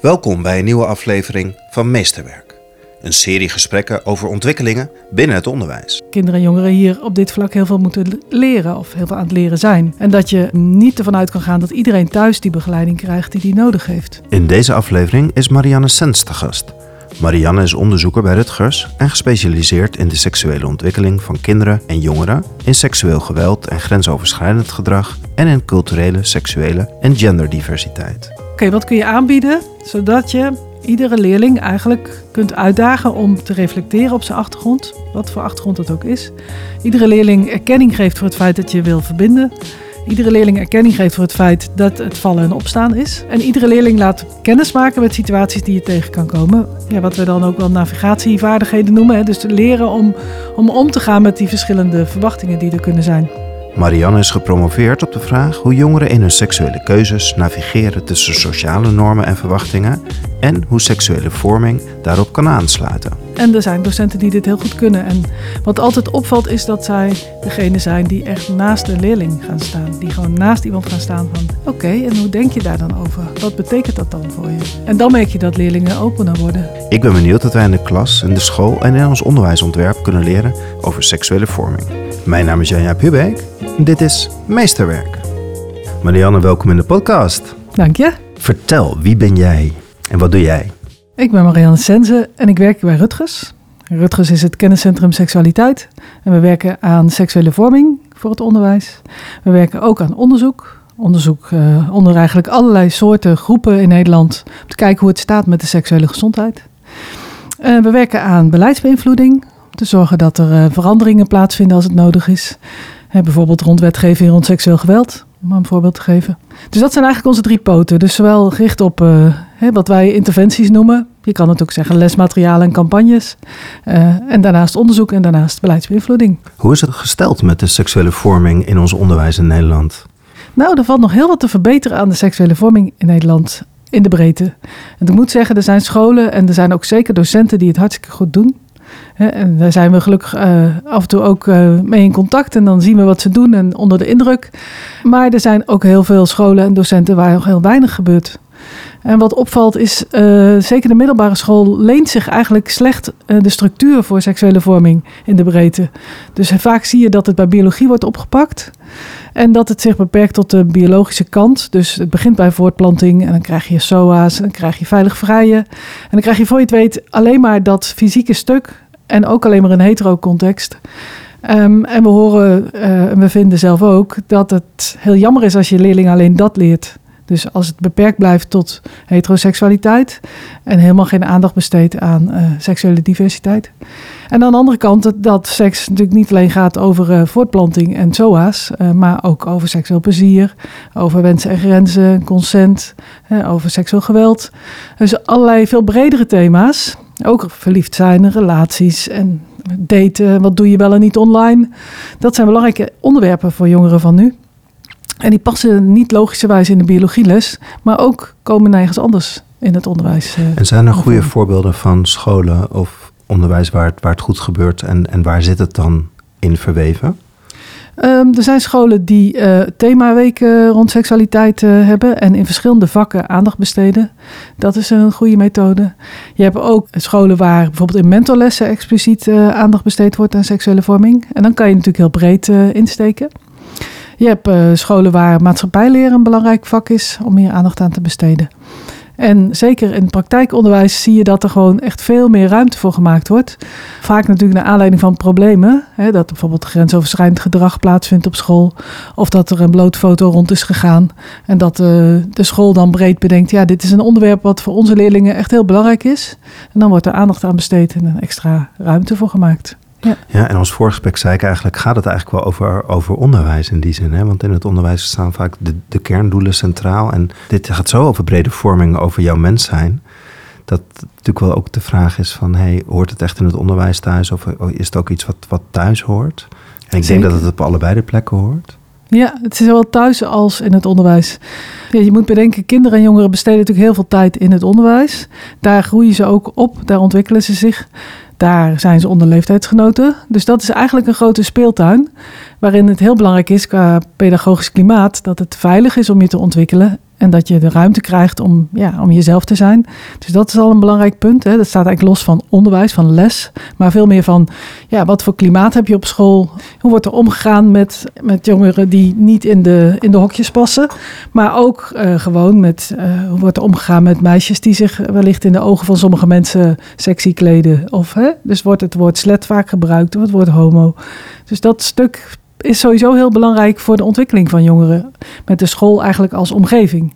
Welkom bij een nieuwe aflevering van Meesterwerk. Een serie gesprekken over ontwikkelingen binnen het onderwijs. kinderen en jongeren hier op dit vlak heel veel moeten leren of heel veel aan het leren zijn. En dat je niet ervan uit kan gaan dat iedereen thuis die begeleiding krijgt die die nodig heeft. In deze aflevering is Marianne Sens te gast. Marianne is onderzoeker bij Rutgers en gespecialiseerd in de seksuele ontwikkeling van kinderen en jongeren, in seksueel geweld en grensoverschrijdend gedrag en in culturele, seksuele en genderdiversiteit. Oké, wat kun je aanbieden zodat je iedere leerling eigenlijk kunt uitdagen om te reflecteren op zijn achtergrond, wat voor achtergrond dat ook is. Iedere leerling erkenning geeft voor het feit dat je wil verbinden. Iedere leerling erkenning geeft voor het feit dat het vallen en opstaan is. En iedere leerling laat kennis maken met situaties die je tegen kan komen. Ja, wat we dan ook wel navigatievaardigheden noemen. Hè? Dus leren om, om om te gaan met die verschillende verwachtingen die er kunnen zijn. Marianne is gepromoveerd op de vraag hoe jongeren in hun seksuele keuzes navigeren tussen sociale normen en verwachtingen en hoe seksuele vorming daarop kan aansluiten. En er zijn docenten die dit heel goed kunnen. En wat altijd opvalt is dat zij degene zijn die echt naast de leerling gaan staan. Die gewoon naast iemand gaan staan van oké, en hoe denk je daar dan over? Wat betekent dat dan voor je? En dan merk je dat leerlingen opener worden. Ik ben benieuwd wat wij in de klas, in de school en in ons onderwijsontwerp kunnen leren over seksuele vorming. Mijn naam is Janja Pubeek en dit is Meesterwerk. Marianne, welkom in de podcast. Dank je. Vertel, wie ben jij en wat doe jij? Ik ben Marianne Sense en ik werk bij Rutgers. Rutgers is het kenniscentrum seksualiteit. En we werken aan seksuele vorming voor het onderwijs. We werken ook aan onderzoek. Onderzoek eh, onder eigenlijk allerlei soorten groepen in Nederland. Om te kijken hoe het staat met de seksuele gezondheid. Eh, we werken aan beleidsbeïnvloeding. Te zorgen dat er eh, veranderingen plaatsvinden als het nodig is. Hè, bijvoorbeeld rond wetgeving rond seksueel geweld. Om maar een voorbeeld te geven. Dus dat zijn eigenlijk onze drie poten. Dus zowel gericht op eh, hè, wat wij interventies noemen. Je kan het ook zeggen lesmaterialen en campagnes. Eh, en daarnaast onderzoek en daarnaast beleidsbeïnvloeding. Hoe is het gesteld met de seksuele vorming in ons onderwijs in Nederland? Nou, er valt nog heel wat te verbeteren aan de seksuele vorming in Nederland in de breedte. En ik moet zeggen, er zijn scholen en er zijn ook zeker docenten die het hartstikke goed doen. En daar zijn we gelukkig eh, af en toe ook eh, mee in contact. En dan zien we wat ze doen en onder de indruk. Maar er zijn ook heel veel scholen en docenten waar nog heel weinig gebeurt. En wat opvalt is, eh, zeker de middelbare school leent zich eigenlijk slecht de structuur voor seksuele vorming in de breedte. Dus vaak zie je dat het bij biologie wordt opgepakt. En dat het zich beperkt tot de biologische kant. Dus het begint bij voortplanting en dan krijg je SOA's, en dan krijg je veilig vrijen. En dan krijg je voor je het weet alleen maar dat fysieke stuk en ook alleen maar een hetero context. Ehm, en we horen, eh, en we vinden zelf ook, dat het heel jammer is als je leerling alleen dat leert. Dus als het beperkt blijft tot heteroseksualiteit en helemaal geen aandacht besteedt aan eh, seksuele diversiteit. En aan de andere kant dat, seks natuurlijk niet alleen gaat over eh, voortplanting en SOA's, maar ook over seksueel plezier, over wensen en grenzen, consent, over seksueel geweld. Dus allerlei veel bredere thema's. Ook verliefd zijn, relaties en daten, wat doe je wel en niet online. Dat zijn belangrijke onderwerpen voor jongeren van nu. En die passen niet logischerwijs in de biologieles, maar ook komen nergens anders in het onderwijs. eh, En zijn er goede voorbeelden van scholen of onderwijs waar het, waar het goed gebeurt en, en waar zit het dan in verweven? Ehm, er zijn scholen die eh themaweken rond seksualiteit eh, hebben en in verschillende vakken aandacht besteden. Dat is een goede methode. Je hebt ook scholen waar bijvoorbeeld in mentorlessen expliciet eh, aandacht besteed wordt aan seksuele vorming. En dan kan je natuurlijk heel breed insteken. Je hebt scholen waar maatschappijleren een belangrijk vak is om hier aandacht aan te besteden. En zeker in het praktijkonderwijs zie je dat er gewoon echt veel meer ruimte voor gemaakt wordt. Vaak natuurlijk naar aanleiding van problemen. Hè, dat bijvoorbeeld grensoverschrijdend gedrag plaatsvindt op school. Of dat er een blootfoto rond is gegaan. En dat eh, de school dan breed bedenkt, ja, dit is een onderwerp wat voor onze leerlingen echt heel belangrijk is. En dan wordt er aandacht aan besteed en een extra ruimte voor gemaakt. Ja, en als voorgesprek zei ik eigenlijk, gaat het eigenlijk wel over, over onderwijs in die zin. Hè? Want in het onderwijs staan vaak de, de kerndoelen centraal. En dit gaat zo over brede vorming, over jouw mens zijn. Dat natuurlijk wel ook de vraag is van, hey, hoort het echt in het onderwijs thuis? Of is het ook iets wat, wat thuis hoort? En ik denk dat het op allebei de plekken hoort. Ja, het is zowel thuis als in het onderwijs. Ja, je moet bedenken, kinderen en jongeren besteden natuurlijk heel veel tijd in het onderwijs. Daar groeien ze ook op, daar ontwikkelen ze zich. Daar zijn ze onder leeftijdsgenoten. Dus dat is eigenlijk een grote speeltuin. Waarin het heel belangrijk is qua pedagogisch klimaat dat het veilig is om je te ontwikkelen. En dat je de ruimte krijgt om, ja, om jezelf te zijn. Dus dat is al een belangrijk punt. Hè. Dat staat eigenlijk los van onderwijs, van les. Maar veel meer van ja, wat voor klimaat heb je op school? Hoe wordt er omgegaan met, met jongeren die niet in de, in de hokjes passen? Maar ook uh, gewoon met uh, hoe wordt er omgegaan met meisjes die zich wellicht in de ogen van sommige mensen sexy kleden. Of, hè? Dus wordt het woord slet vaak gebruikt, of het woord homo. Dus dat stuk is sowieso heel belangrijk voor de ontwikkeling van jongeren. Met de school eigenlijk als omgeving.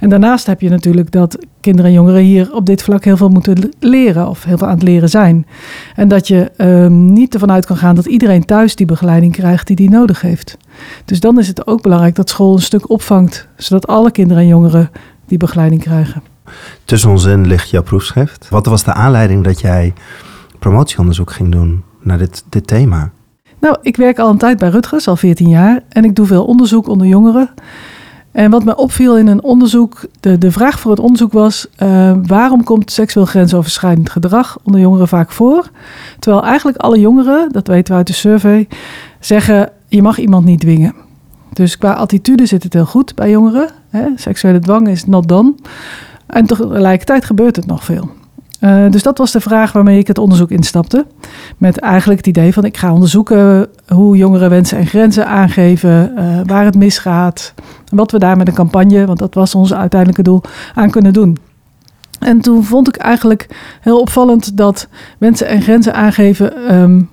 En daarnaast heb je natuurlijk dat kinderen en jongeren hier op dit vlak heel veel moeten leren of heel veel aan het leren zijn. En dat je um, niet ervan uit kan gaan dat iedereen thuis die begeleiding krijgt die die nodig heeft. Dus dan is het ook belangrijk dat school een stuk opvangt, zodat alle kinderen en jongeren die begeleiding krijgen. Tussen ons in ligt jouw proefschrift. Wat was de aanleiding dat jij promotieonderzoek ging doen naar dit, dit thema? Nou, ik werk al een tijd bij Rutgers, al 14 jaar. En ik doe veel onderzoek onder jongeren. En wat me opviel in een onderzoek, de, de vraag voor het onderzoek was: uh, waarom komt seksueel grensoverschrijdend gedrag onder jongeren vaak voor? Terwijl eigenlijk alle jongeren, dat weten we uit de survey, zeggen: je mag iemand niet dwingen. Dus qua attitude zit het heel goed bij jongeren. Hè? Seksuele dwang is not done. En tegelijkertijd gebeurt het nog veel. Uh, dus dat was de vraag waarmee ik het onderzoek instapte. Met eigenlijk het idee van ik ga onderzoeken hoe jongeren wensen en grenzen aangeven, uh, waar het misgaat, wat we daar met een campagne, want dat was ons uiteindelijke doel, aan kunnen doen. En toen vond ik eigenlijk heel opvallend dat wensen en grenzen aangeven um,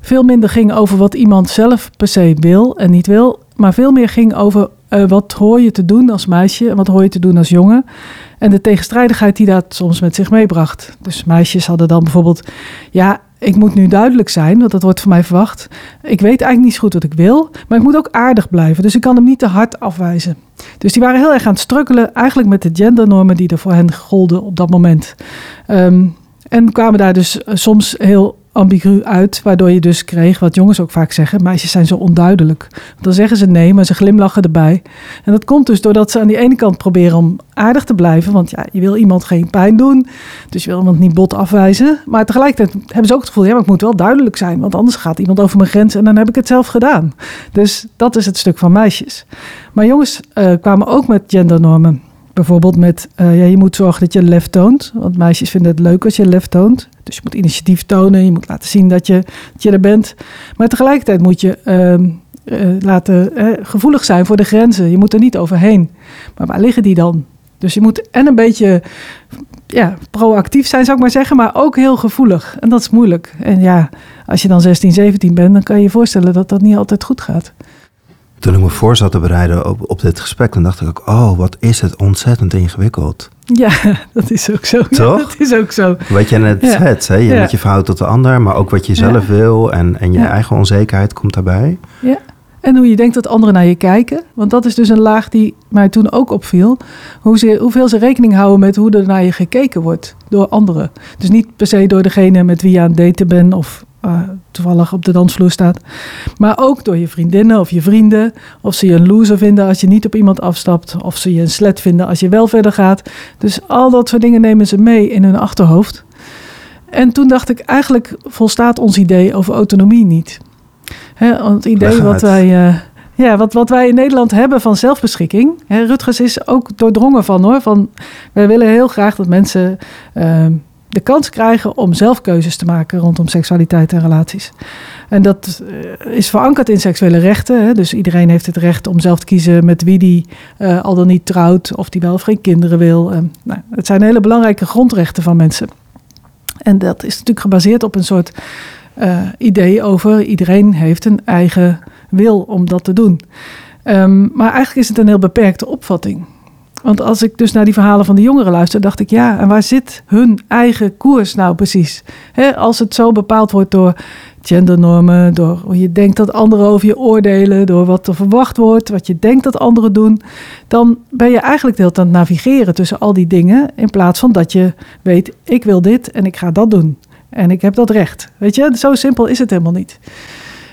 veel minder ging over wat iemand zelf per se wil en niet wil, maar veel meer ging over uh, wat hoor je te doen als meisje en wat hoor je te doen als jongen. En de tegenstrijdigheid die dat soms met zich meebracht. Dus meisjes hadden dan bijvoorbeeld, ja, ik moet nu duidelijk zijn, want dat wordt van mij verwacht. Ik weet eigenlijk niet zo goed wat ik wil, maar ik moet ook aardig blijven. Dus ik kan hem niet te hard afwijzen. Dus die waren heel erg aan het struggelen, eigenlijk met de gendernormen die er voor hen golden op dat moment. Um, en kwamen daar dus soms heel ambigu uit, waardoor je dus kreeg, wat jongens ook vaak zeggen, meisjes zijn zo onduidelijk. Dan zeggen ze nee, maar ze glimlachen erbij. En dat komt dus doordat ze aan die ene kant proberen om aardig te blijven, want ja, je wil iemand geen pijn doen, dus je wil iemand niet bot afwijzen. Maar tegelijkertijd hebben ze ook het gevoel, ja, maar ik moet wel duidelijk zijn, want anders gaat iemand over mijn grens en dan heb ik het zelf gedaan. Dus dat is het stuk van meisjes. Maar jongens uh, kwamen ook met gendernormen. Bijvoorbeeld met, uh, ja, je moet zorgen dat je lef toont. Want meisjes vinden het leuk als je lef toont. Dus je moet initiatief tonen, je moet laten zien dat je, dat je er bent. Maar tegelijkertijd moet je uh, uh, laten gevoelig zijn voor de grenzen. Je moet er niet overheen. Maar waar liggen die dan? Dus je moet en een beetje ja, proactief zijn, zou ik maar zeggen, maar ook heel gevoelig. En dat is moeilijk. En ja, als je dan 16, 17 bent, dan kan je je voorstellen dat dat niet altijd goed gaat. Toen ik me voor zat te bereiden op, op dit gesprek, dan dacht ik ook, oh, wat is het ontzettend ingewikkeld. Ja, dat is ook zo. Toch? Ja, dat is ook zo. Wat je net ja. zet, hè? je ja. met je verhoudt tot de ander, maar ook wat je zelf wil en, en je eigen onzekerheid komt daarbij. Ja. En hoe je denkt dat anderen naar je kijken. Want dat is dus een laag die mij toen ook opviel. Hoe ze, hoeveel ze rekening houden met hoe er naar je gekeken wordt door anderen. Dus niet per se door degene met wie je aan het daten bent of uh, toevallig op de dansvloer staat. Maar ook door je vriendinnen of je vrienden. Of ze je een loser vinden als je niet op iemand afstapt. Of ze je een slet vinden als je wel verder gaat. Dus al dat soort dingen nemen ze mee in hun achterhoofd. En toen dacht ik, eigenlijk volstaat ons idee over autonomie niet. Hè, het idee wat wij, uh, ja, wat, wat wij in Nederland hebben van zelfbeschikking. Hè, Rutgers is ook doordrongen van hoor. Van, wij willen heel graag dat mensen uh, de kans krijgen om zelf keuzes te maken rondom seksualiteit en relaties. En dat uh, is verankerd in seksuele rechten. Hè? Dus iedereen heeft het recht om zelf te kiezen met wie die uh, al dan niet trouwt, of die wel of geen kinderen wil. Nou, het zijn hele belangrijke grondrechten van mensen. En dat is natuurlijk gebaseerd op een soort uh, idee over iedereen heeft een eigen wil om dat te doen. Um, maar eigenlijk is het een heel beperkte opvatting. Want als ik dus naar die verhalen van de jongeren luister, dacht ik, ja, en waar zit hun eigen koers nou precies? Als het zo bepaald wordt door gendernormen, door hoe je denkt dat anderen over je oordelen, door wat er verwacht wordt, wat je denkt dat anderen doen, dan ben je eigenlijk de hele tijd aan het navigeren tussen al die dingen, in plaats van dat je weet, ik wil dit en ik ga dat doen. En ik heb dat recht. Weet je, zo simpel is het helemaal niet.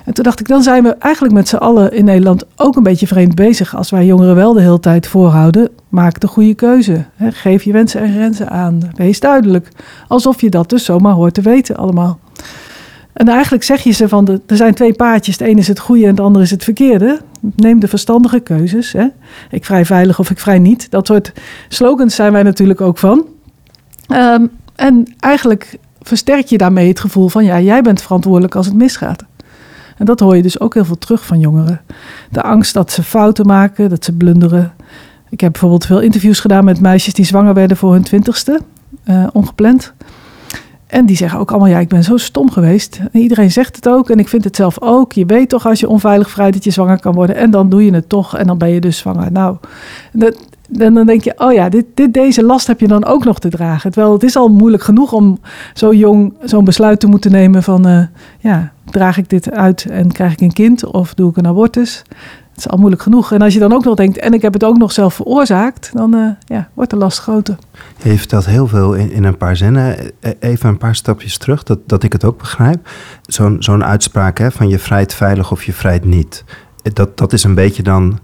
En toen dacht ik, dan zijn we eigenlijk met z'n allen in Nederland ook een beetje vreemd bezig. Als wij jongeren wel de hele tijd voorhouden, maak de goede keuze. Geef je wensen en grenzen aan. Wees duidelijk. Alsof je dat dus zomaar hoort te weten allemaal. En eigenlijk zeg je ze van, de, er zijn twee paadjes. Het ene is het goede en het andere is het verkeerde. Neem de verstandige keuzes. Ik vrij veilig of ik vrij niet. Dat soort slogans zijn wij natuurlijk ook van. Um, en eigenlijk versterk je daarmee het gevoel van, ja, jij bent verantwoordelijk als het misgaat. En dat hoor je dus ook heel veel terug van jongeren. De angst dat ze fouten maken, dat ze blunderen. Ik heb bijvoorbeeld veel interviews gedaan met meisjes die zwanger werden voor hun twintigste, uh, ongepland. En die zeggen ook allemaal, ja, ik ben zo stom geweest. En iedereen zegt het ook en ik vind het zelf ook. Je weet toch als je onveilig vrij dat je zwanger kan worden. En dan doe je het toch en dan ben je dus zwanger. Nou, dat, dan denk je, oh ja, dit, dit, deze last heb je dan ook nog te dragen. Terwijl het is al moeilijk genoeg om zo jong zo'n besluit te moeten nemen van... Uh, ja, draag ik dit uit en krijg ik een kind of doe ik een abortus? Het is al moeilijk genoeg. En als je dan ook nog denkt, en ik heb het ook nog zelf veroorzaakt... dan uh, ja, wordt de last groter. Je vertelt heel veel in, in een paar zinnen. E, even een paar stapjes terug, dat, dat ik het ook begrijp. Zo'n zo'n uitspraak hè, van je vrijt veilig of je vrijt niet... Dat, dat is een beetje dan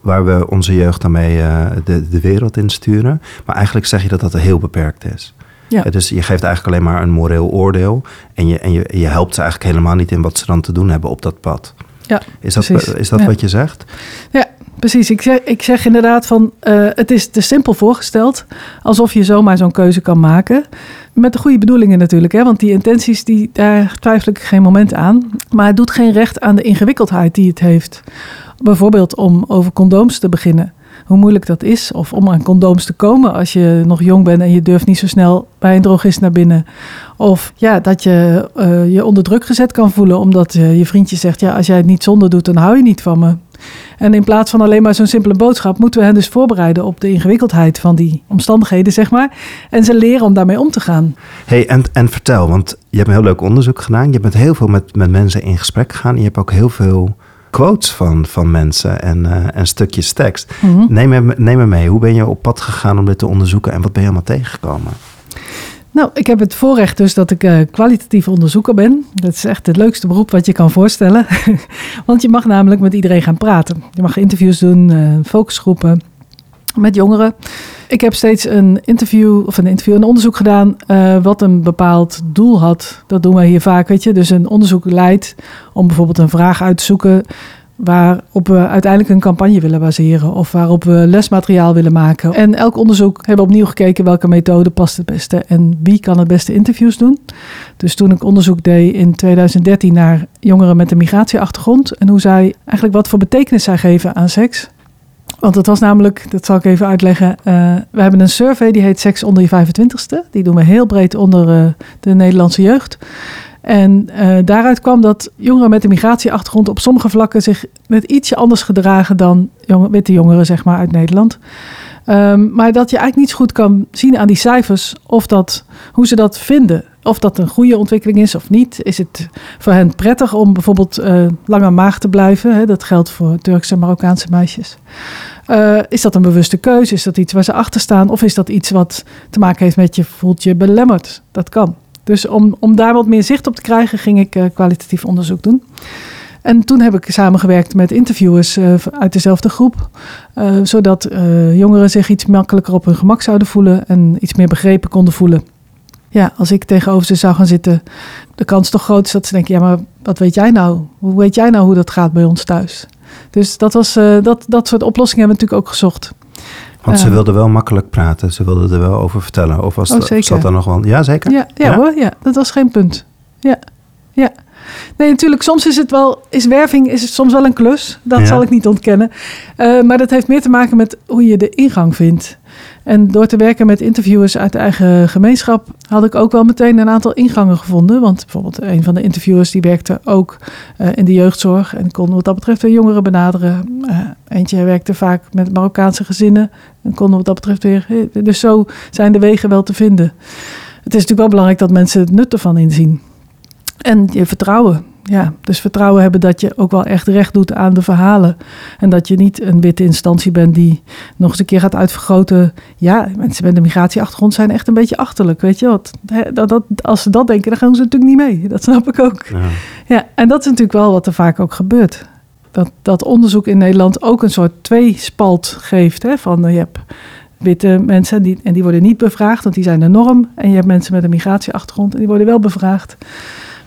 waar we onze jeugd daarmee uh, de, de wereld in sturen. Maar eigenlijk zeg je dat dat heel beperkt is. Ja. Dus je geeft eigenlijk alleen maar een moreel oordeel. En je, en je, je helpt ze eigenlijk helemaal niet in wat ze dan te doen hebben op dat pad. Ja, is dat, is dat wat je zegt? Ja, precies. Ik zeg, ik zeg inderdaad van uh, het is te simpel voorgesteld. Alsof je zomaar zo'n keuze kan maken. Met de goede bedoelingen natuurlijk. Hè? Want die intenties, die, daar twijfel ik geen moment aan. Maar het doet geen recht aan de ingewikkeldheid die het heeft. Bijvoorbeeld om over condooms te beginnen. Hoe moeilijk dat is. Of om aan condooms te komen als je nog jong bent en je durft niet zo snel bij een drogist naar binnen. Of ja, dat je uh, je onder druk gezet kan voelen omdat uh, je vriendje zegt: ja, als jij het niet zonder doet, dan hou je niet van me. En in plaats van alleen maar zo'n simpele boodschap, moeten we hen dus voorbereiden op de ingewikkeldheid van die omstandigheden, zeg maar. En ze leren om daarmee om te gaan. hey, en, en vertel, want je hebt een heel leuk onderzoek gedaan. Je bent heel veel met, met mensen in gesprek gegaan. Je hebt ook heel veel quotes van, van mensen en, uh, en stukjes tekst. Mm -hmm. neem, me, neem me mee, hoe ben je op pad gegaan om dit te onderzoeken en wat ben je allemaal tegengekomen? Nou, ik heb het voorrecht dus dat ik uh, kwalitatief onderzoeker ben. Dat is echt het leukste beroep wat je kan voorstellen. Want je mag namelijk met iedereen gaan praten. Je mag interviews doen, uh, focusgroepen met jongeren. Ik heb steeds een interview of een interview, een onderzoek gedaan uh, wat een bepaald doel had. Dat doen wij hier vaak, weet je. Dus een onderzoek leidt om bijvoorbeeld een vraag uit te zoeken waarop we uiteindelijk een campagne willen baseren of waarop we lesmateriaal willen maken. En elk onderzoek hebben we opnieuw gekeken welke methode past het beste en wie kan het beste interviews doen. Dus toen ik onderzoek deed in 2013 naar jongeren met een migratieachtergrond en hoe zij eigenlijk wat voor betekenis zij geven aan seks. Want het was namelijk, dat zal ik even uitleggen. Uh, we hebben een survey die heet Seks onder je 25ste. Die doen we heel breed onder uh, de Nederlandse jeugd. En uh, daaruit kwam dat jongeren met een migratieachtergrond op sommige vlakken zich net ietsje anders gedragen dan jong, witte jongeren, zeg maar, uit Nederland. Um, maar dat je eigenlijk niet zo goed kan zien aan die cijfers of dat, hoe ze dat vinden. Of dat een goede ontwikkeling is of niet. Is het voor hen prettig om bijvoorbeeld uh, langer maag te blijven? Hè? Dat geldt voor Turkse en Marokkaanse meisjes. Uh, is dat een bewuste keuze? Is dat iets waar ze achter staan? Of is dat iets wat te maken heeft met je voelt je belemmerd? Dat kan. Dus om, om daar wat meer zicht op te krijgen, ging ik uh, kwalitatief onderzoek doen. En toen heb ik samengewerkt met interviewers uh, uit dezelfde groep. Uh, zodat jongeren zich iets makkelijker op hun gemak zouden voelen en iets meer begrepen konden voelen. Ja, als ik tegenover ze zou gaan zitten, de kans toch groot is dat ze denken: ja, maar wat weet jij nou? Hoe weet jij nou hoe dat gaat bij ons thuis? Dus dat, was, dat, dat soort oplossingen hebben we natuurlijk ook gezocht. Want ze wilden wel makkelijk praten, ze wilden er wel over vertellen. Of was oh, dat, zat nog wel? Ja, zeker. Ja, ja, ja, hoor, ja, dat was geen punt. Ja, ja. Nee, natuurlijk, soms is het wel, is werving is soms wel een klus. Dat ja. zal ik niet ontkennen. Uh, maar dat heeft meer te maken met hoe je de ingang vindt. En door te werken met interviewers uit de eigen gemeenschap had ik ook wel meteen een aantal ingangen gevonden. Want bijvoorbeeld een van de interviewers die werkte ook uh, in de jeugdzorg en kon wat dat betreft weer jongeren benaderen. Uh, eentje werkte vaak met Marokkaanse gezinnen en kon wat dat betreft weer. Dus zo zijn de wegen wel te vinden. Het is natuurlijk wel belangrijk dat mensen het nut ervan inzien. En je vertrouwen. Ja, dus vertrouwen hebben dat je ook wel echt recht doet aan de verhalen. En dat je niet een witte instantie bent die nog eens een keer gaat uitvergroten. Ja, mensen met een migratieachtergrond zijn echt een beetje achterlijk. Weet je wat? Dat, dat, als ze dat denken, dan gaan ze natuurlijk niet mee. Dat snap ik ook. Ja. ja, en dat is natuurlijk wel wat er vaak ook gebeurt. Dat, dat onderzoek in Nederland ook een soort tweespalt geeft. Hè, van je hebt witte mensen die, en die worden niet bevraagd, want die zijn de norm. En je hebt mensen met een migratieachtergrond en die worden wel bevraagd.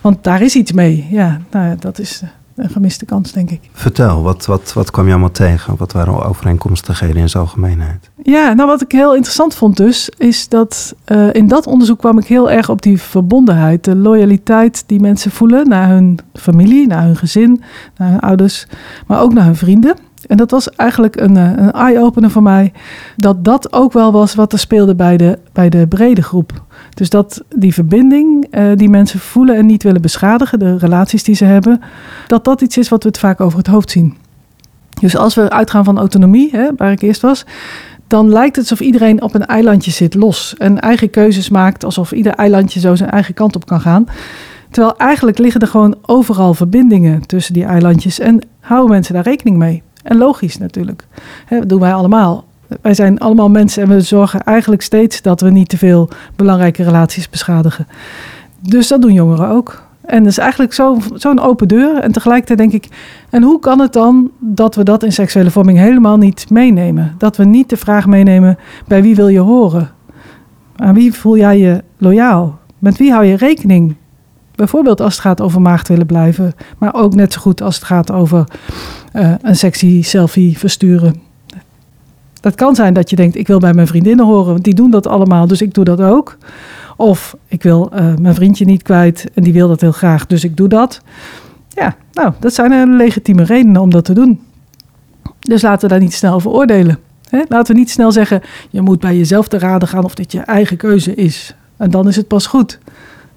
Want daar is iets mee. Ja, nou ja, dat is een gemiste kans, denk ik. Vertel, wat, wat, wat kwam je allemaal tegen? Wat waren overeenkomstigheden in zijn algemeenheid? Ja, nou wat ik heel interessant vond dus, is dat uh, in dat onderzoek kwam ik heel erg op die verbondenheid, de loyaliteit die mensen voelen naar hun familie, naar hun gezin, naar hun ouders, maar ook naar hun vrienden. En dat was eigenlijk een, eh, een eye-opener voor mij, dat dat ook wel was wat er speelde bij de, bij de brede groep. Dus dat die verbinding uh, die mensen voelen en niet willen beschadigen, de relaties die ze hebben, dat dat iets is wat we het vaak over het hoofd zien. Dus als we uitgaan van autonomie, hè, waar ik eerst was, dan lijkt het alsof iedereen op een eilandje zit los en eigen keuzes maakt, alsof ieder eilandje zo zijn eigen kant op kan gaan. Terwijl eigenlijk liggen er gewoon overal verbindingen tussen die eilandjes en houden mensen daar rekening mee. En logisch natuurlijk. dat doen wij allemaal. Wij zijn allemaal mensen en we zorgen eigenlijk steeds dat we niet te veel belangrijke relaties beschadigen. Dus dat doen jongeren ook. En dat is eigenlijk zo'n zo open deur. En tegelijkertijd denk ik, en hoe kan het dan dat we dat in seksuele vorming helemaal niet meenemen? Dat we niet de vraag meenemen, bij wie wil je horen? Aan wie voel jij je loyaal? Met wie hou je rekening? Bijvoorbeeld als het gaat over maagd willen blijven, maar ook net zo goed als het gaat over uh, een sexy selfie versturen. Dat kan zijn dat je denkt, ik wil bij mijn vriendinnen horen, want die doen dat allemaal, dus ik doe dat ook. Of ik wil uh, mijn vriendje niet kwijt en die wil dat heel graag, dus ik doe dat. Ja, nou, dat zijn legitieme redenen om dat te doen. Dus laten we daar niet snel over oordelen. Laten we niet snel zeggen, je moet bij jezelf te raden gaan of dit je eigen keuze is. En dan is het pas goed.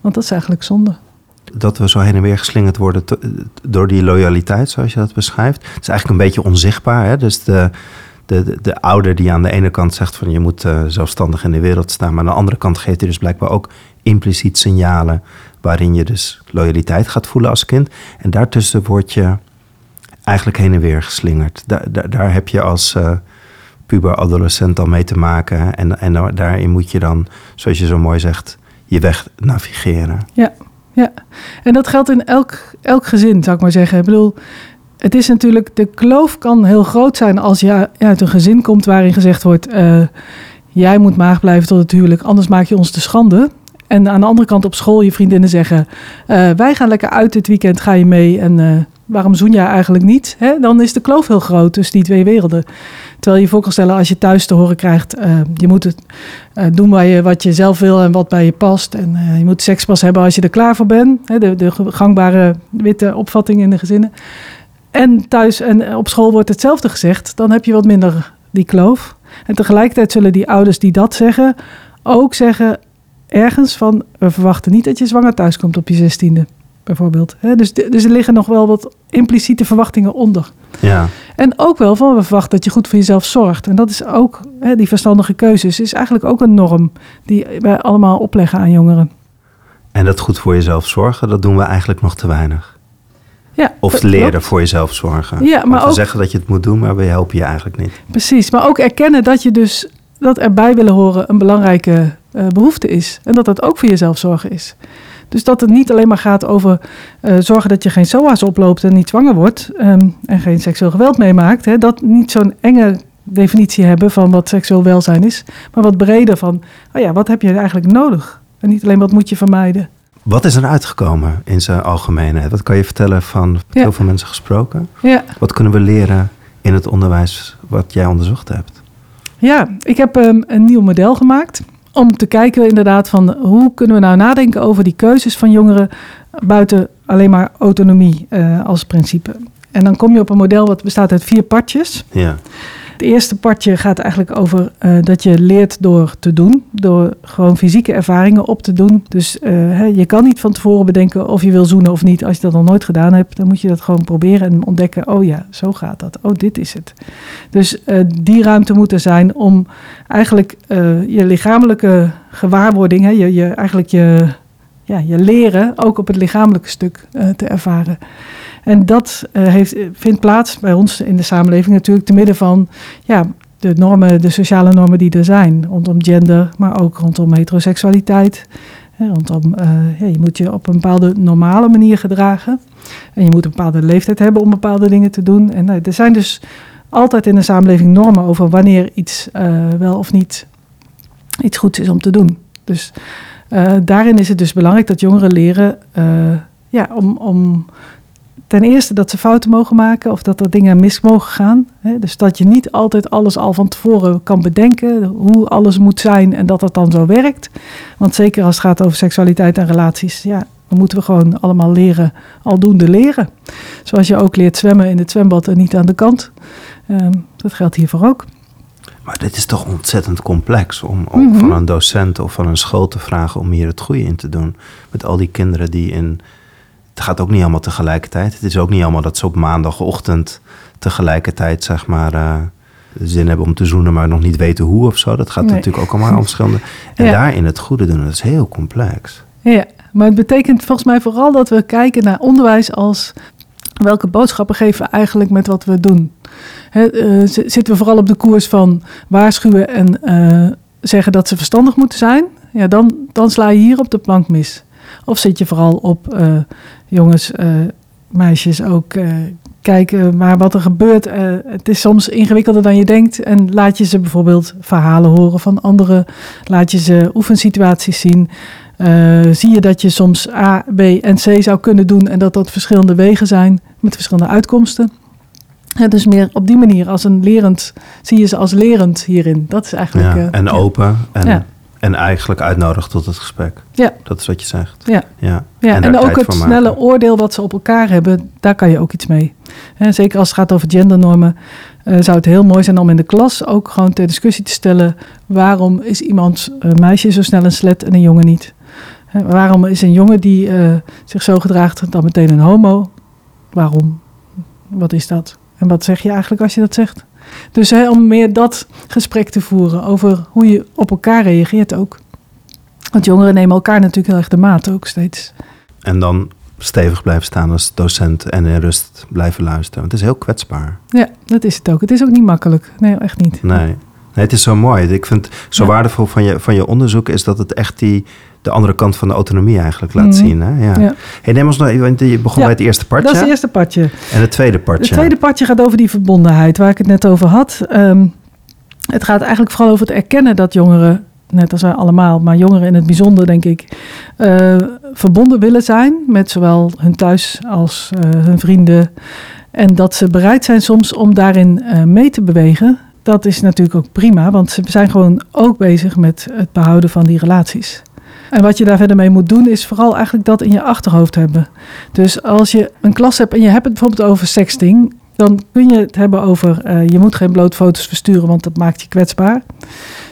Want dat is eigenlijk zonde dat we zo heen en weer geslingerd worden door die loyaliteit, zoals je dat beschrijft. Het is eigenlijk een beetje onzichtbaar. Hè? Dus de, de, de, de, ouder die aan de ene kant zegt van je moet uh, zelfstandig in de wereld staan, maar aan de andere kant geeft hij dus blijkbaar ook impliciet signalen waarin je dus loyaliteit gaat voelen als kind. En daartussen word je eigenlijk heen en weer geslingerd. Daar, daar, heb je als uh, puber adolescent al mee te maken. En, en daarin moet je dan, zoals je zo mooi zegt, je weg navigeren. Ja, ja. En dat geldt in elk, elk gezin, zou ik maar zeggen. Ik bedoel, het is natuurlijk, de kloof kan heel groot zijn als je uit een gezin komt waarin gezegd wordt: uh, jij moet maag blijven tot het huwelijk, anders maak je ons te schande. En aan de andere kant op school je vriendinnen zeggen: uh, wij gaan lekker uit dit weekend, ga je mee? En uh, waarom zoen jij eigenlijk niet? Hè? Dan is de kloof heel groot tussen die twee werelden. Terwijl je voor kan stellen als je thuis te horen krijgt, uh, je moet het uh, doen waar je, wat je zelf wil en wat bij je past. En uh, je moet seks pas hebben als je er klaar voor bent. Hè? De, de gangbare witte opvatting in de gezinnen. En thuis en op school wordt hetzelfde gezegd. Dan heb je wat minder die kloof. En tegelijkertijd zullen die ouders die dat zeggen ook zeggen ergens van... we verwachten niet dat je zwanger thuis komt op je zestiende bijvoorbeeld. Dus, dus er liggen nog wel wat impliciete verwachtingen onder. Ja. En ook wel van we verwachten dat je goed voor jezelf zorgt. En dat is ook, die verstandige keuzes, is eigenlijk ook een norm die wij allemaal opleggen aan jongeren. En dat goed voor jezelf zorgen, dat doen we eigenlijk nog te weinig. Ja, of leren voor jezelf zorgen. Ja, maar we ook, zeggen dat je het moet doen, maar we helpen je eigenlijk niet. Precies, maar ook erkennen dat je dus dat erbij willen horen een belangrijke uh, behoefte is. En dat dat ook voor jezelf zorgen is. Dus dat het niet alleen maar gaat over uh, zorgen dat je geen SOA's oploopt en niet zwanger wordt um, en geen seksueel geweld meemaakt. Hè, dat niet zo'n enge definitie hebben van wat seksueel welzijn is, maar wat breder van, oh ja, wat heb je eigenlijk nodig? En niet alleen wat moet je vermijden. Wat is er uitgekomen in zijn algemeenheid? Wat kan je vertellen van Ja. heel veel mensen gesproken? Ja, Wat kunnen we leren in het onderwijs wat jij onderzocht hebt? ja ik heb um, een nieuw model gemaakt om te kijken inderdaad van hoe kunnen we nou nadenken over die keuzes van jongeren buiten alleen maar autonomie uh, als principe. En dan kom je op een model wat bestaat uit vier partjes. Ja. Het eerste partje gaat eigenlijk over uh, dat je leert door te doen, door gewoon fysieke ervaringen op te doen. Dus hè, je kan niet van tevoren bedenken of je wil zoenen of niet. Als je dat nog nooit gedaan hebt, dan moet je dat gewoon proberen en ontdekken. Oh ja, zo gaat dat. Oh, dit is het. Dus uh, die ruimte moet er zijn om eigenlijk je lichamelijke gewaarwording, hè, je, je, eigenlijk je, ja, je leren ook op het lichamelijke stuk te ervaren. En dat uh, heeft, vindt plaats bij ons in de samenleving natuurlijk te midden van ja, de normen, de sociale normen die er zijn. Rondom gender, maar ook rondom heteroseksualiteit. Rondom, je moet je op een bepaalde normale manier gedragen. En je moet een bepaalde leeftijd hebben om bepaalde dingen te doen. En uh, er zijn dus altijd in de samenleving normen over wanneer iets wel of niet iets goeds is om te doen. Dus daarin is het dus belangrijk dat jongeren leren ja, om, om ten eerste dat ze fouten mogen maken of dat er dingen mis mogen gaan. Hè? Dus dat je niet altijd alles al van tevoren kan bedenken, hoe alles moet zijn en dat dat dan zo werkt. Want zeker als het gaat over seksualiteit en relaties, ja, dan moeten we gewoon allemaal leren, aldoende leren. Zoals je ook leert zwemmen in het zwembad en niet aan de kant. Ehm, dat geldt hiervoor ook. Maar dit is toch ontzettend complex om, Mhm. van een docent of van een school te vragen om hier het goede in te doen. Met al die kinderen die in. Het gaat ook niet allemaal tegelijkertijd. Het is ook niet allemaal dat ze op maandagochtend tegelijkertijd, zeg maar. eh, zin hebben om te zoenen, maar nog niet weten hoe of zo. Dat gaat Nee. natuurlijk ook allemaal om verschillende. En Ja. daarin het goede doen, dat is heel complex. Ja, maar het betekent volgens mij vooral dat we kijken naar onderwijs als welke boodschappen geven we eigenlijk met wat we doen. Eh, zitten we vooral op de koers van waarschuwen en eh, zeggen dat ze verstandig moeten zijn? Ja, dan, dan sla je hier op de plank mis. Of zit je vooral op eh, jongens, meisjes ook kijken maar wat er gebeurt. het is soms ingewikkelder dan je denkt. En laat je ze bijvoorbeeld verhalen horen van anderen. Laat je ze oefensituaties zien. Zie je dat je soms A, B en C zou kunnen doen en dat dat verschillende wegen zijn met verschillende uitkomsten. En dus meer op die manier als een lerend, zie je ze als lerend hierin. Dat is eigenlijk. Ja, eh, en ja. open en, Ja. en eigenlijk uitnodigen tot het gesprek. Ja. Dat is wat je zegt. Ja. Ja, Ja, en, ook het snelle oordeel wat ze op elkaar hebben, daar kan je ook iets mee. Hè, zeker als het gaat over gendernormen, eh, zou het heel mooi zijn om in de klas ook gewoon ter discussie te stellen: waarom is iemand een meisje zo snel een slet en een jongen niet? Hè, waarom is een jongen die eh, zich zo gedraagt dan meteen een homo? Waarom? Wat is dat? En wat zeg je eigenlijk als je dat zegt? Dus hè, om meer dat gesprek te voeren over hoe je op elkaar reageert ook. Want jongeren nemen elkaar natuurlijk heel erg de maat ook steeds. En dan stevig blijven staan als docent en in rust blijven luisteren. Want het is heel kwetsbaar. Ja, dat is het ook. Het is ook niet makkelijk. Nee, echt niet. Nee. nee, het is zo mooi. Ik vind het zo Ja. waardevol van je, van je onderzoek is dat het echt die, de andere kant van de autonomie eigenlijk laat Mhm. zien. Hè? Ja. Ja. Hey, neem ons even, want je begon Ja, bij het eerste partje Dat is het eerste partje. en het tweede partje. Het tweede partje gaat over die verbondenheid waar ik het net over had. Ehm, het gaat eigenlijk vooral over het erkennen dat jongeren, net als wij allemaal, maar jongeren in het bijzonder, denk ik, eh, verbonden willen zijn met zowel hun thuis als eh, hun vrienden. En dat ze bereid zijn soms om daarin eh, mee te bewegen. Dat is natuurlijk ook prima, want ze zijn gewoon ook bezig met het behouden van die relaties. En wat je daar verder mee moet doen, is vooral eigenlijk dat in je achterhoofd hebben. Dus als je een klas hebt en je hebt het bijvoorbeeld over sexting, dan kun je het hebben over eh, je moet geen blootfoto's versturen, want dat maakt je kwetsbaar.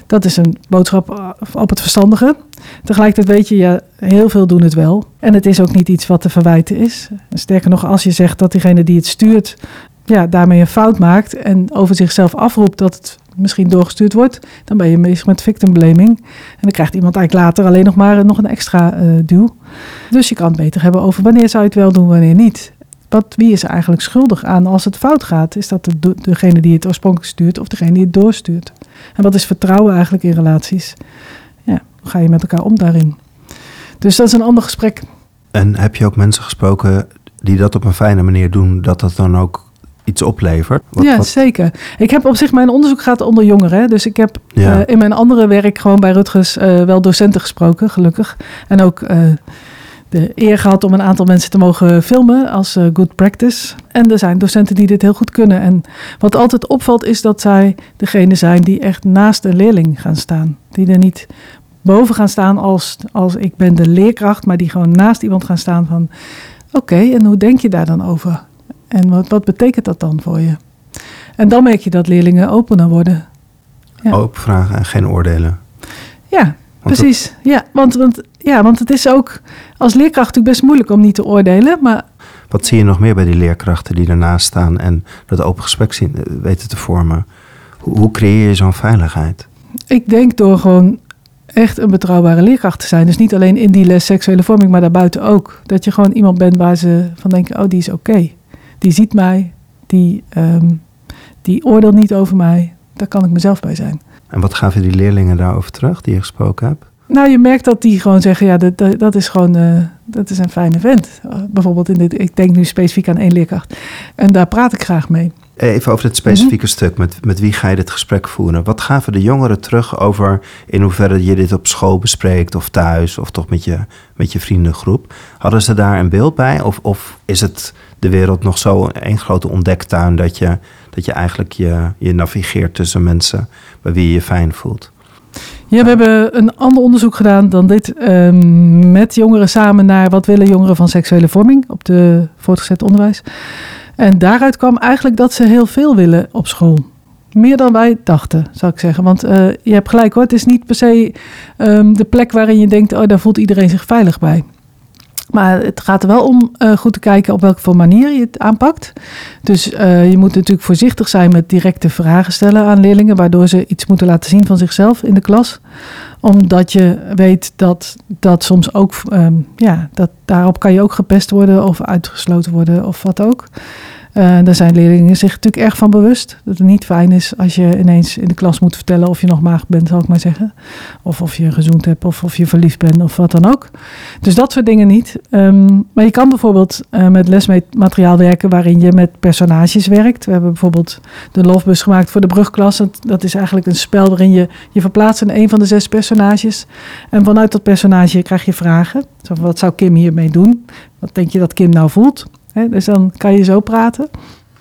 Dat is een boodschap eh, op het verstandige. Tegelijkertijd weet je, ja, heel veel doen het wel. En het is ook niet iets wat te verwijten is. Sterker nog, als je zegt dat diegene die het stuurt, ja, daarmee een fout maakt en over zichzelf afroept dat het misschien doorgestuurd wordt, dan ben je bezig met victim blaming. En dan krijgt iemand eigenlijk later alleen nog maar nog een extra eh, duw. Dus je kan het beter hebben over wanneer zou je het wel doen, wanneer niet. Wat, wie is er eigenlijk schuldig aan als het fout gaat? Is dat de, degene die het oorspronkelijk stuurt of degene die het doorstuurt? En wat is vertrouwen eigenlijk in relaties? Ja, hoe ga je met elkaar om daarin? Dus dat is een ander gesprek. En heb je ook mensen gesproken die dat op een fijne manier doen, dat dat dan ook iets oplevert? Wat- ja, wat- zeker. Ik heb op zich, mijn onderzoek gaat onder jongeren. Dus ik heb Ja. eh, in mijn andere werk gewoon bij Rutgers eh, wel docenten gesproken, gelukkig. En ook eh, de eer gehad om een aantal mensen te mogen filmen als good practice. En er zijn docenten die dit heel goed kunnen. En wat altijd opvalt is dat zij degene zijn die echt naast de leerling gaan staan. Die er niet boven gaan staan als, als ik ben de leerkracht, maar die gewoon naast iemand gaan staan van... Oké, en hoe denk je daar dan over? En wat, wat betekent dat dan voor je? En dan merk je dat leerlingen opener worden. Ja. Open vragen en geen oordelen. Ja, Want precies. Ja want, want, ja, want het is ook als leerkracht natuurlijk best moeilijk om niet te oordelen. Maar Wat zie je nog meer bij die leerkrachten die ernaast staan en dat open gesprek zien, eh, weten te vormen? Hoe, hoe creëer je zo'n veiligheid? ik denk door gewoon echt een betrouwbare leerkracht te zijn. Dus niet alleen in die les seksuele vorming, maar daarbuiten ook. Dat je gewoon iemand bent waar ze van denken, oh die is oké. Die ziet mij, die, ehm, die oordeelt niet over mij. Daar kan ik mezelf bij zijn. En wat gaven die leerlingen daarover terug die je gesproken hebt? Nou, je merkt dat die gewoon zeggen, ja, dat, dat, dat is gewoon, eh, dat is een fijne vent. Uh, bijvoorbeeld, in dit, ik denk nu specifiek aan één leerkracht. En daar praat ik graag mee. Even over het specifieke stuk. Met, met wie ga je dit gesprek voeren? Wat gaven de jongeren terug over in hoeverre je dit op school bespreekt of thuis of toch met je, met je vriendengroep? Hadden ze daar een beeld bij? Of, of is het de wereld nog zo een grote ontdektuin dat je, dat je eigenlijk je, je navigeert tussen mensen bij wie je je fijn voelt? Ja, we hebben een ander onderzoek gedaan dan dit. Um, met jongeren samen naar wat willen jongeren van seksuele vorming op de voortgezet onderwijs. En daaruit kwam eigenlijk dat ze heel veel willen op school. Meer dan wij dachten, zou ik zeggen. Want uh, je hebt gelijk hoor, het is niet per se um, de plek waarin je denkt, oh daar voelt iedereen zich veilig bij. Maar het gaat er wel om uh, goed te kijken op welke manier je het aanpakt. Dus uh, je moet natuurlijk voorzichtig zijn met directe vragen stellen aan leerlingen, waardoor ze iets moeten laten zien van zichzelf in de klas. Omdat je weet dat dat soms ook, um, ja, dat, daarop kan je ook gepest worden of uitgesloten worden of wat ook. Uh, daar zijn leerlingen zich natuurlijk erg van bewust. Dat het niet fijn is als je ineens in de klas moet vertellen of je nog maag bent, zal ik maar zeggen. Of of je gezoend hebt of of je verliefd bent of wat dan ook. Dus dat soort dingen niet. Um, maar je kan bijvoorbeeld uh, met lesmateriaal werken waarin je met personages werkt. We hebben bijvoorbeeld de lofbus gemaakt voor de brugklas. Dat is eigenlijk een spel waarin je je verplaatst in een van de zes personages. En vanuit dat personage krijg je vragen. Zo, wat zou Kim hiermee doen? Wat denk je dat Kim nou voelt? He, dus dan kan je zo praten.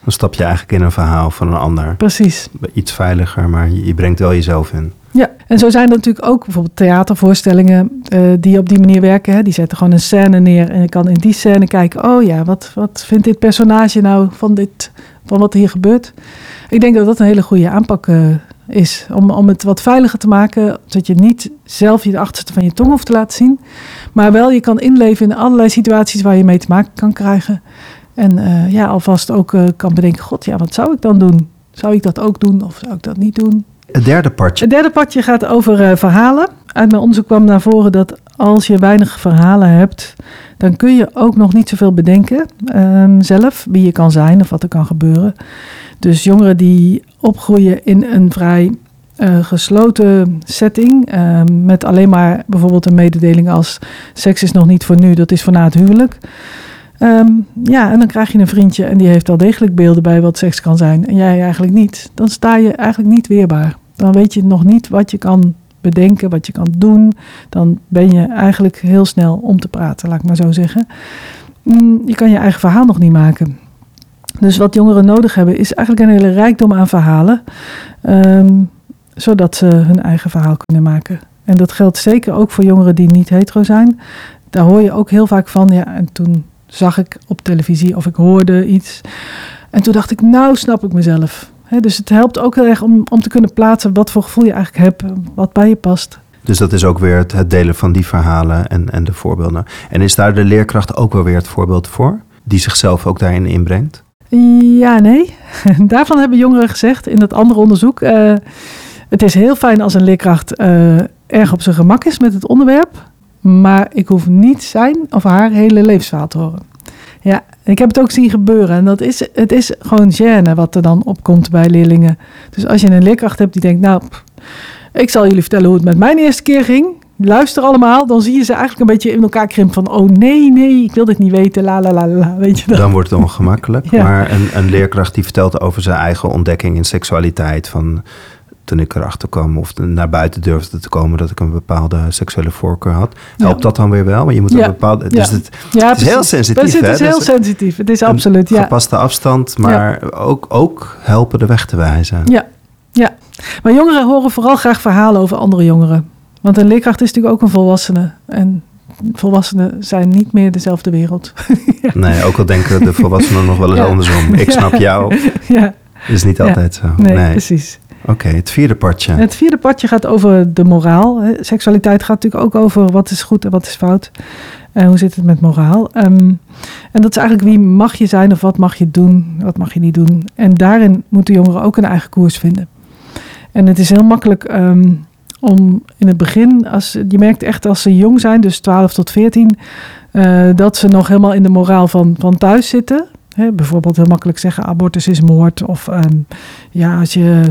Dan stap je eigenlijk in een verhaal van een ander. Precies. Iets veiliger, maar je, je brengt wel jezelf in. Ja, en zo zijn er natuurlijk ook bijvoorbeeld theatervoorstellingen uh, die op die manier werken. Hè. Die zetten gewoon een scène neer en je kan in die scène kijken... oh ja, wat, wat vindt dit personage nou van, dit, van wat hier gebeurt? Ik denk dat dat een hele goede aanpak uh, is. Om, om het wat veiliger te maken, zodat je niet zelf je de achterste van je tong hoeft te laten zien. Maar wel je kan inleven in allerlei situaties waar je mee te maken kan krijgen. En uh, ja, alvast ook uh, kan bedenken, god ja, wat zou ik dan doen? Zou ik dat ook doen of zou ik dat niet doen? Het derde partje. Het derde partje gaat over uh, verhalen. Uit mijn onderzoek kwam naar voren dat als je weinig verhalen hebt, dan kun je ook nog niet zoveel bedenken um, zelf, wie je kan zijn of wat er kan gebeuren. Dus jongeren die opgroeien in een vrij uh, gesloten setting, uh, met alleen maar bijvoorbeeld een mededeling als seks is nog niet voor nu, dat is voor na het huwelijk. Um, ja, en dan krijg je een vriendje en die heeft wel degelijk beelden bij wat seks kan zijn en jij eigenlijk niet. Dan sta je eigenlijk niet weerbaar. Dan weet je nog niet wat je kan bedenken, wat je kan doen. Dan ben je eigenlijk heel snel om te praten, laat ik maar zo zeggen. Mm, je kan je eigen verhaal nog niet maken. Dus wat jongeren nodig hebben is eigenlijk een hele rijkdom aan verhalen. Um, zodat ze hun eigen verhaal kunnen maken. En dat geldt zeker ook voor jongeren die niet hetero zijn. Daar hoor je ook heel vaak van. Ja, en toen zag ik op televisie of ik hoorde iets. En toen dacht ik, nou snap ik mezelf. He, dus het helpt ook heel erg om, om te kunnen plaatsen wat voor gevoel je eigenlijk hebt, wat bij je past. Dus dat is ook weer het, het delen van die verhalen en, en de voorbeelden. En is daar de leerkracht ook wel weer het voorbeeld voor, die zichzelf ook daarin inbrengt? Ja, nee. Daarvan hebben jongeren gezegd in dat andere onderzoek. Uh, het is heel fijn als een leerkracht uh, erg op zijn gemak is met het onderwerp. Maar ik hoef niet zijn of haar hele levensverhaal te horen. Ja, ik heb het ook zien gebeuren. En dat is, het is gewoon gêne wat er dan opkomt bij leerlingen. Dus als je een leerkracht hebt die denkt, nou, pff, ik zal jullie vertellen hoe het met mijn eerste keer ging. Luister allemaal, dan zie je ze eigenlijk een beetje in elkaar krimpen van... oh nee, nee, ik wil dit niet weten, la la la la, weet je dat? Dan wordt het ongemakkelijk. ja. Maar een, een leerkracht die vertelt over zijn eigen ontdekking in seksualiteit... van toen ik erachter kwam of naar buiten durfde te komen dat ik een bepaalde seksuele voorkeur had. Helpt ja. dat dan weer wel? Maar je moet ja. een bepaalde. Dus ja. het, is heel sensitief. Dus het is heel sensitief. Het is absoluut. Ja. Gepaste afstand, maar ook, ook helpen de weg te wijzen. Ja, ja. Maar jongeren horen vooral graag verhalen over andere jongeren. Want een leerkracht is natuurlijk ook een volwassene. En volwassenen zijn niet meer dezelfde wereld. nee, ook al denken de volwassenen nog wel eens andersom. Ik snap jou. Ja. Is niet altijd zo. Nee, nee. precies. Oké, het vierde partje. Het vierde partje gaat over de moraal. Seksualiteit gaat natuurlijk ook over wat is goed en wat is fout. En hoe zit het met moraal? Um, en dat is eigenlijk wie mag je zijn of wat mag je doen, wat mag je niet doen. En daarin moeten jongeren ook een eigen koers vinden. En het is heel makkelijk um, om in het begin, als, je merkt echt als ze jong zijn, dus 12 tot 14, uh, dat ze nog helemaal in de moraal van, van thuis zitten. Bijvoorbeeld heel makkelijk zeggen abortus is moord. Of um, ja, als je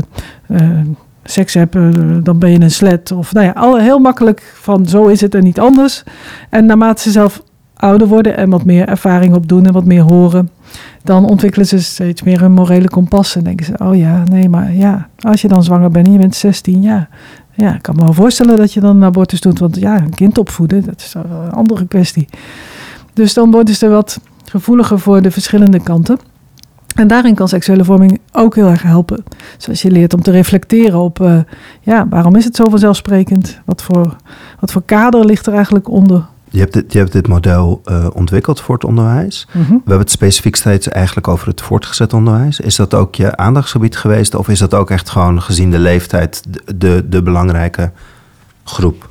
uh, seks hebt, uh, dan ben je een slet. Of nou ja, alle, heel makkelijk van zo is het en niet anders. En naarmate ze zelf ouder worden en wat meer ervaring opdoen en wat meer horen, dan ontwikkelen ze steeds meer een morele kompas. En denken ze, oh ja, nee, maar ja, als je dan zwanger bent en je bent 16, ja, ja, ik kan me wel voorstellen dat je dan een abortus doet. Want ja, een kind opvoeden, dat is een andere kwestie. Dus dan worden ze wat gevoeliger voor de verschillende kanten. En daarin kan seksuele vorming ook heel erg helpen. Zoals je leert om te reflecteren op, uh, ja, waarom is het zo vanzelfsprekend? Wat voor, wat voor kader ligt er eigenlijk onder? Je hebt dit, je hebt dit model uh, ontwikkeld voor het onderwijs. Mm -hmm. We hebben het specifiek steeds eigenlijk over het voortgezet onderwijs. Is dat ook je aandachtsgebied geweest? Of is dat ook echt gewoon gezien de leeftijd de, de, de belangrijke groep?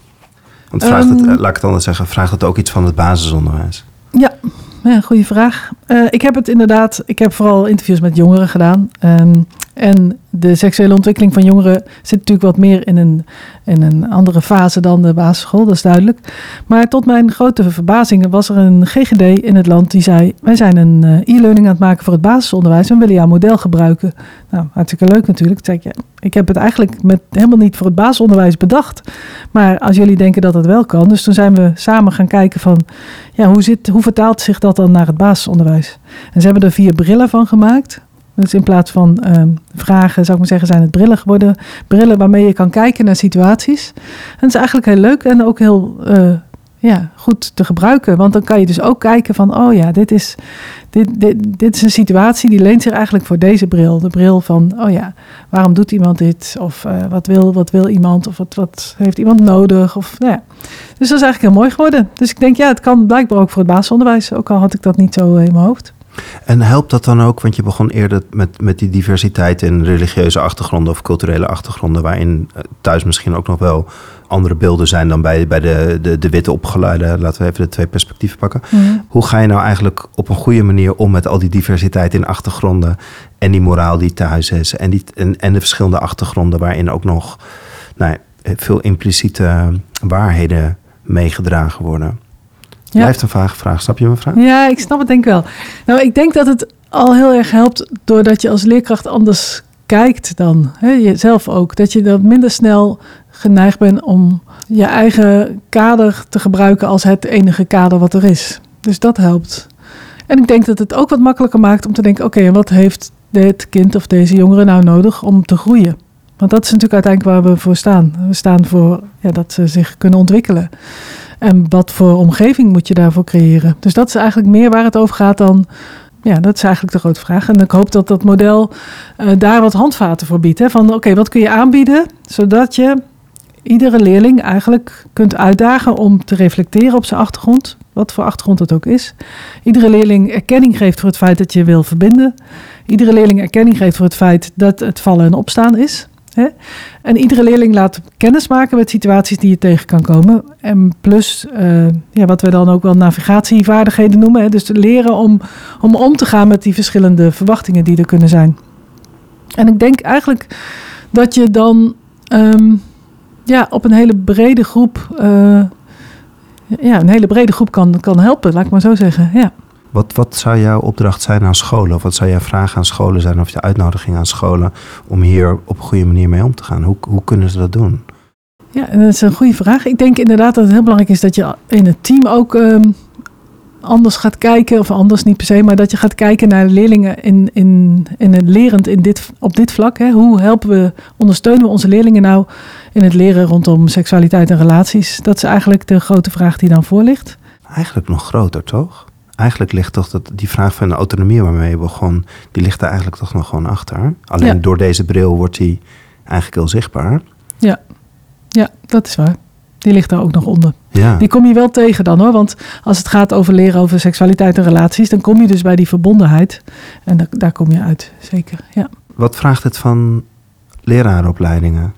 Want vraagt het, Um, laat ik het anders zeggen, vraagt het ook iets van het basisonderwijs? Ja, ja goede vraag. Uh, ik heb het inderdaad, ik heb vooral interviews met jongeren gedaan. Um, en de seksuele ontwikkeling van jongeren zit natuurlijk wat meer in een, in een andere fase dan de basisschool, dat is duidelijk. Maar tot mijn grote verbazing was er een GGD in het land die zei: Wij zijn een uh, e-learning aan het maken voor het basisonderwijs en willen jouw model gebruiken. Nou, hartstikke leuk natuurlijk. Zeg ik, ik heb het eigenlijk met, helemaal niet voor het basisonderwijs bedacht. Maar als jullie denken dat het wel kan, dus toen zijn we samen gaan kijken van ja, hoe, zit, hoe vertaalt zich dat dan naar het basisonderwijs? En ze hebben er vier brillen van gemaakt. Dus in plaats van uh, vragen, zou ik maar zeggen, zijn het brillen geworden. Brillen waarmee je kan kijken naar situaties. En dat is eigenlijk heel leuk en ook heel uh, ja, goed te gebruiken. Want dan kan je dus ook kijken van, oh ja, dit is, dit, dit, dit is een situatie die leent zich eigenlijk voor deze bril. De bril van, oh ja, waarom doet iemand dit? Of uh, wat, wil, wat wil iemand? Of wat, wat heeft iemand nodig? Of, nou ja. Dus dat is eigenlijk heel mooi geworden. Dus ik denk, ja, het kan blijkbaar ook voor het basisonderwijs. Ook al had ik dat niet zo in mijn hoofd. En helpt dat dan ook, want je begon eerder met, met die diversiteit in religieuze achtergronden of culturele achtergronden, waarin thuis misschien ook nog wel andere beelden zijn dan bij, bij de, de, de witte opgeleide. Laten we even de twee perspectieven pakken. Mm. Hoe ga je nou eigenlijk op een goede manier om met al die diversiteit in achtergronden en die moraal die thuis is en, die, en, en de verschillende achtergronden waarin ook nog nou, veel impliciete waarheden meegedragen worden? Ja. Blijft een vage vraag. Snap je mijn vraag? Ja, ik snap het denk ik wel. Nou, ik denk dat het al heel erg helpt doordat je als leerkracht anders kijkt dan. Hè, jezelf ook. Dat je dan minder snel geneigd bent om je eigen kader te gebruiken als het enige kader wat er is. Dus dat helpt. En ik denk dat het ook wat makkelijker maakt om te denken: oké, okay, wat heeft dit kind of deze jongere nou nodig om te groeien? Want dat is natuurlijk uiteindelijk waar we voor staan. We staan voor ja, dat ze zich kunnen ontwikkelen. En wat voor omgeving moet je daarvoor creëren? Dus dat is eigenlijk meer waar het over gaat dan. Ja, dat is eigenlijk de grote vraag. En ik hoop dat dat model uh, daar wat handvaten voor biedt. Hè? Van oké, wat kun je aanbieden zodat je iedere leerling eigenlijk kunt uitdagen om te reflecteren op zijn achtergrond. Wat voor achtergrond het ook is. Iedere leerling erkenning geeft voor het feit dat je wil verbinden. Iedere leerling erkenning geeft voor het feit dat het vallen en opstaan is. En iedere leerling laat kennis maken met situaties die je tegen kan komen. En plus, uh, ja, wat we dan ook wel navigatievaardigheden noemen. Hè? Dus leren om, om om te gaan met die verschillende verwachtingen die er kunnen zijn. En ik denk eigenlijk dat je dan um, ja, op een hele brede groep, uh, ja, een hele brede groep kan, kan helpen, laat ik maar zo zeggen. Ja. Wat, wat zou jouw opdracht zijn aan scholen? Of wat zou jouw vraag aan scholen zijn of je uitnodiging aan scholen om hier op een goede manier mee om te gaan? Hoe, hoe kunnen ze dat doen? Ja, dat is een goede vraag. Ik denk inderdaad dat het heel belangrijk is dat je in het team ook um, anders gaat kijken, of anders niet per se, maar dat je gaat kijken naar leerlingen in, in, in het lerend in dit, op dit vlak. Hè. Hoe helpen we, ondersteunen we onze leerlingen nou in het leren rondom seksualiteit en relaties? Dat is eigenlijk de grote vraag die dan voor ligt. Eigenlijk nog groter, toch? Eigenlijk ligt toch dat die vraag van de autonomie waarmee je begon, die ligt er eigenlijk toch nog gewoon achter. Alleen ja. door deze bril wordt die eigenlijk heel zichtbaar. Ja, ja dat is waar. Die ligt daar ook nog onder. Ja. Die kom je wel tegen dan hoor. Want als het gaat over leren over seksualiteit en relaties, dan kom je dus bij die verbondenheid. En da daar kom je uit, zeker. Ja. Wat vraagt het van leraaropleidingen?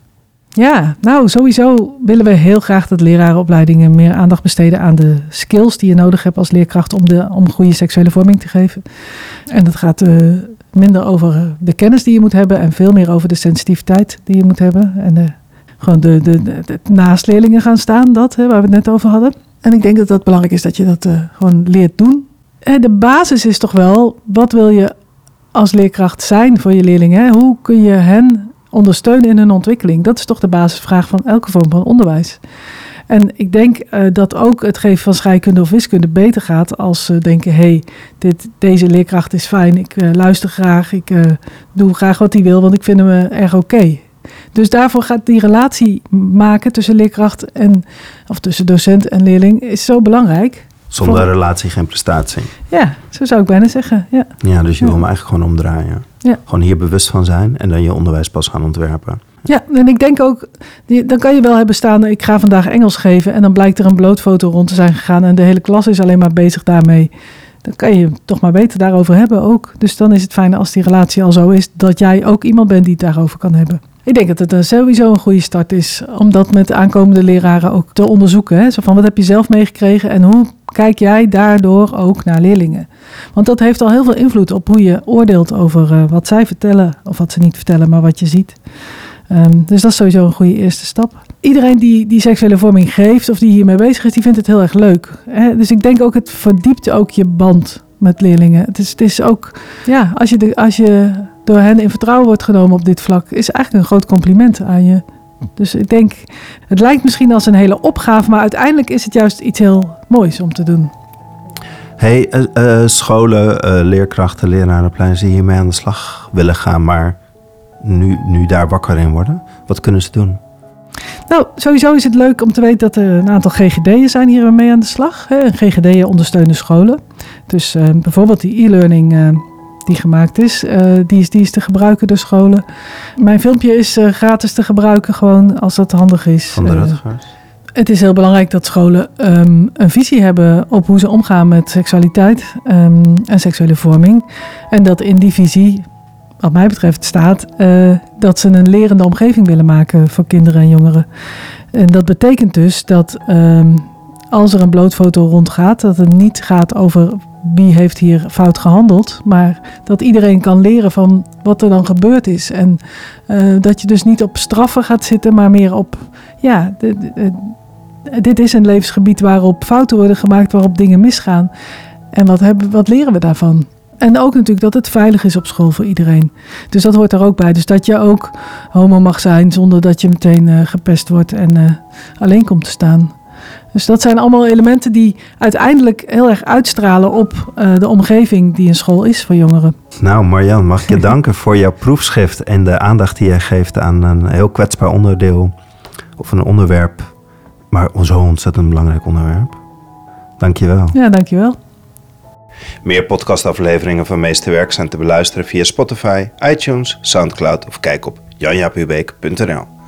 Ja, nou sowieso willen we heel graag dat lerarenopleidingen meer aandacht besteden aan de skills die je nodig hebt als leerkracht om, de, om goede seksuele vorming te geven. En dat gaat uh, minder over de kennis die je moet hebben en veel meer over de sensitiviteit die je moet hebben. En de, gewoon de, de, naast leerlingen gaan staan, dat hè, waar we het net over hadden. En ik denk dat dat belangrijk is dat je dat gewoon leert doen. En de basis is toch wel, wat wil je als leerkracht zijn voor je leerlingen? Hoe kun je hen ondersteunen in hun ontwikkeling? Dat is toch de basisvraag van elke vorm van onderwijs. En ik denk uh, dat ook het geven van scheikunde of wiskunde beter gaat als ze denken: hé, hey, deze leerkracht is fijn, ik uh, luister graag, ik uh, doe graag wat hij wil, want ik vind hem erg oké. Dus daarvoor gaat die relatie maken tussen leerkracht en, of tussen docent en leerling, is zo belangrijk. Zonder relatie geen prestatie. Ja, zo zou ik bijna zeggen. Ja, ja dus je wil hem eigenlijk gewoon omdraaien. Ja. Gewoon hier bewust van zijn en dan je onderwijs pas gaan ontwerpen. Ja, en ik denk ook, dan kan je wel hebben staan, ik ga vandaag Engels geven en dan blijkt er een blootfoto rond te zijn gegaan en de hele klas is alleen maar bezig daarmee. Dan kan je toch maar beter daarover hebben ook. Dus dan is het fijn als die relatie al zo is dat jij ook iemand bent die het daarover kan hebben. Ik denk dat het uh, sowieso een goede start is om dat met de aankomende leraren ook te onderzoeken. Hè? Zo van wat heb je zelf meegekregen en hoe kijk jij daardoor ook naar leerlingen? Want dat heeft al heel veel invloed op hoe je oordeelt over uh, wat zij vertellen of wat ze niet vertellen, maar wat je ziet. Um, dus dat is sowieso een goede eerste stap. Iedereen die, die seksuele vorming geeft of die hiermee bezig is, die vindt het heel erg leuk. Hè? Dus ik denk ook, het verdiept ook je band met leerlingen. Het is, het is ook, ja, als je, de, als je door hen in vertrouwen wordt genomen op dit vlak, is eigenlijk een groot compliment aan je. Dus ik denk, het lijkt misschien als een hele opgave, maar uiteindelijk is het juist iets heel moois om te doen. Hey, uh, uh, scholen, uh, leerkrachten, leraren, die hiermee aan de slag willen gaan, maar nu, nu daar wakker in worden? Wat kunnen ze doen? Nou, sowieso is het leuk om te weten dat er een aantal GGD'en zijn hier mee aan de slag. GGD'en ondersteunen scholen. Dus bijvoorbeeld die e-learning die gemaakt is, uh, die is, die is te gebruiken door scholen. Mijn filmpje is gratis te gebruiken, gewoon als dat handig is. Van de Rutgers. Het is heel belangrijk dat scholen um, een visie hebben op hoe ze omgaan met seksualiteit um, en seksuele vorming. En dat in die visie wat mij betreft staat uh, dat ze een lerende omgeving willen maken voor kinderen en jongeren. En dat betekent dus dat um, als er een blootfoto rondgaat, dat het niet gaat over wie heeft hier fout gehandeld, maar dat iedereen kan leren van wat er dan gebeurd is. En uh, dat je dus niet op straffen gaat zitten, maar meer op, ja, dit is een levensgebied waarop fouten worden gemaakt, waarop dingen misgaan. En wat, hebben, wat leren we daarvan? En ook natuurlijk dat het veilig is op school voor iedereen. Dus dat hoort er ook bij. Dus dat je ook homo mag zijn zonder dat je meteen uh, gepest wordt en uh, alleen komt te staan. Dus dat zijn allemaal elementen die uiteindelijk heel erg uitstralen op uh, de omgeving die een school is voor jongeren. Nou, Marjan, mag ik je danken voor jouw proefschrift en de aandacht die jij geeft aan een heel kwetsbaar onderdeel of een onderwerp, maar zo'n ontzettend belangrijk onderwerp. Dank je wel. Ja, dank je wel. Meer podcastafleveringen van Meesterwerk zijn te beluisteren via Spotify, iTunes, Soundcloud of kijk op janjapubeek.nl.